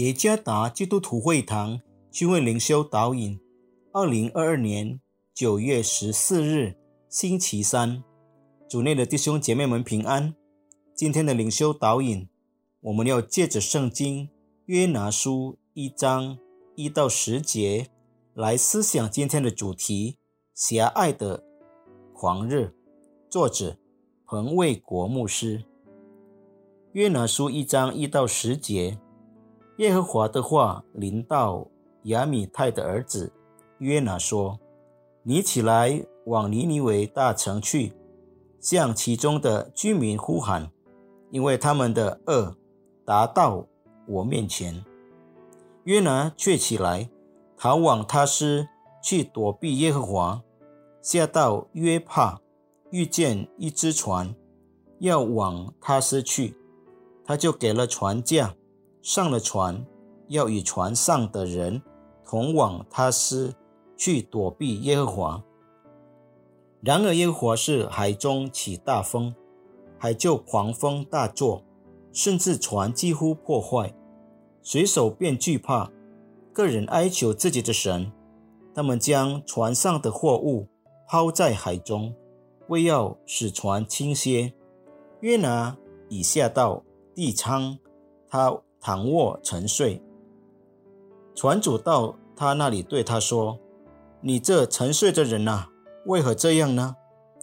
耶加达基督徒会堂聚会灵修导引，二零二二年九月十四日，星期三，主内的弟兄姐妹们平安。今天的灵修导引，我们要借着圣经约拿书一章一到十节来思想今天的主题：狭隘的狂热。作者彭卫国牧师。约拿书一章一到十节。耶和华的话临到亚米泰的儿子约拿说：“你起来往尼尼微大城去，向其中的居民呼喊，因为他们的恶达到我面前。”约拿却起来逃往他斯去躲避耶和华，下到约帕，遇见一只船要往他斯去，他就给了船价。上了船，要与船上的人同往他斯去躲避耶和华。然而耶和华是海中起大风，海就狂风大作，甚至船几乎破坏，水手便惧怕，个人哀求自己的神。他们将船上的货物抛在海中，为要使船倾斜。约拿已下到地舱，他。躺卧沉睡，船主到他那里对他说：“你这沉睡的人呐，为何这样呢？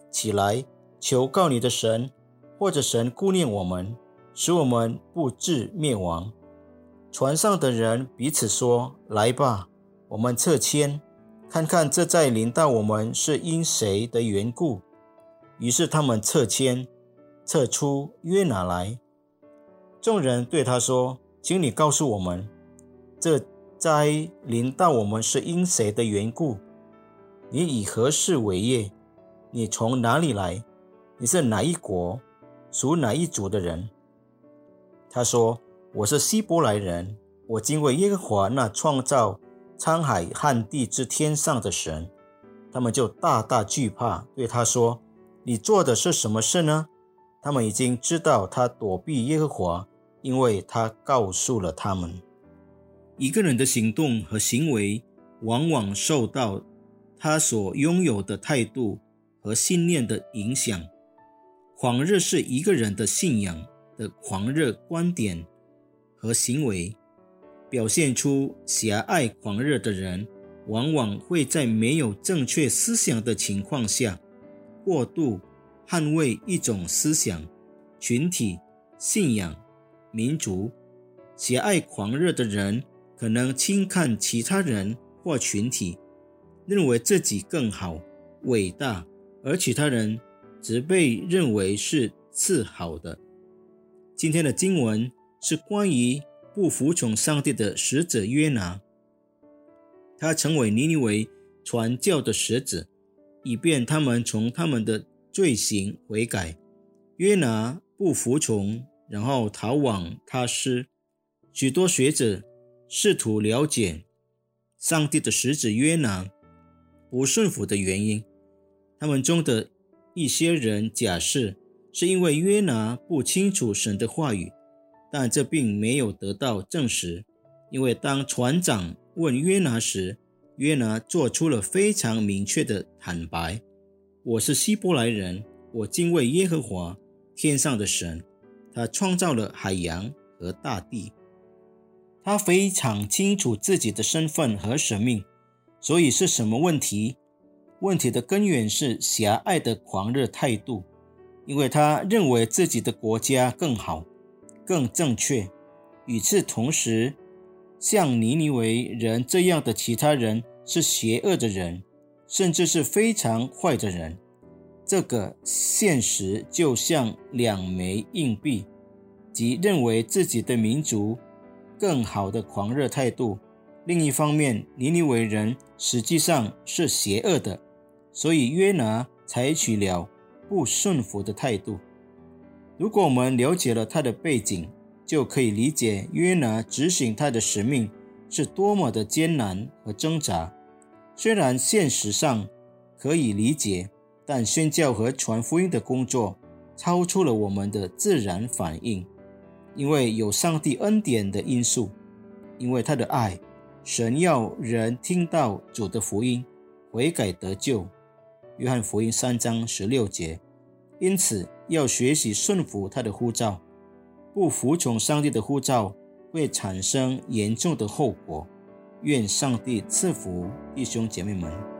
起来，求告你的神，或者神顾念我们，使我们不致灭亡。”船上的人彼此说：“来吧，我们撤迁，看看这再临到我们是因谁的缘故。”于是他们撤迁，撤出约拿来。众人对他说。请你告诉我们，这灾临到我们是因谁的缘故？你以何事为业？你从哪里来？你是哪一国？属哪一族的人？他说：“我是希伯来人，我敬畏耶和华那创造沧海旱地之天上的神。”他们就大大惧怕，对他说：“你做的是什么事呢？”他们已经知道他躲避耶和华。因为他告诉了他们，一个人的行动和行为往往受到他所拥有的态度和信念的影响。狂热是一个人的信仰的狂热观点和行为，表现出狭隘狂热的人，往往会在没有正确思想的情况下，过度捍卫一种思想、群体、信仰。民族狭隘狂热的人，可能轻看其他人或群体，认为自己更好、伟大，而其他人则被认为是次好的。今天的经文是关于不服从上帝的使者约拿，他成为尼尼微传教的使者，以便他们从他们的罪行悔改。约拿不服从。然后逃往他师。许多学者试图了解上帝的使者约拿不顺服的原因。他们中的一些人假设是因为约拿不清楚神的话语，但这并没有得到证实。因为当船长问约拿时，约拿做出了非常明确的坦白：“我是希伯来人，我敬畏耶和华天上的神。”他创造了海洋和大地，他非常清楚自己的身份和使命。所以是什么问题？问题的根源是狭隘的狂热态度，因为他认为自己的国家更好、更正确。与此同时，像尼尼维人这样的其他人是邪恶的人，甚至是非常坏的人。这个现实就像两枚硬币，即认为自己的民族更好的狂热态度。另一方面，尼尼微人实际上是邪恶的，所以约拿采取了不顺服的态度。如果我们了解了他的背景，就可以理解约拿执行他的使命是多么的艰难和挣扎。虽然现实上可以理解。但宣教和传福音的工作超出了我们的自然反应，因为有上帝恩典的因素。因为他的爱，神要人听到主的福音，悔改得救。约翰福音三章十六节。因此，要学习顺服他的呼召，不服从上帝的呼召，会产生严重的后果。愿上帝赐福弟兄姐妹们。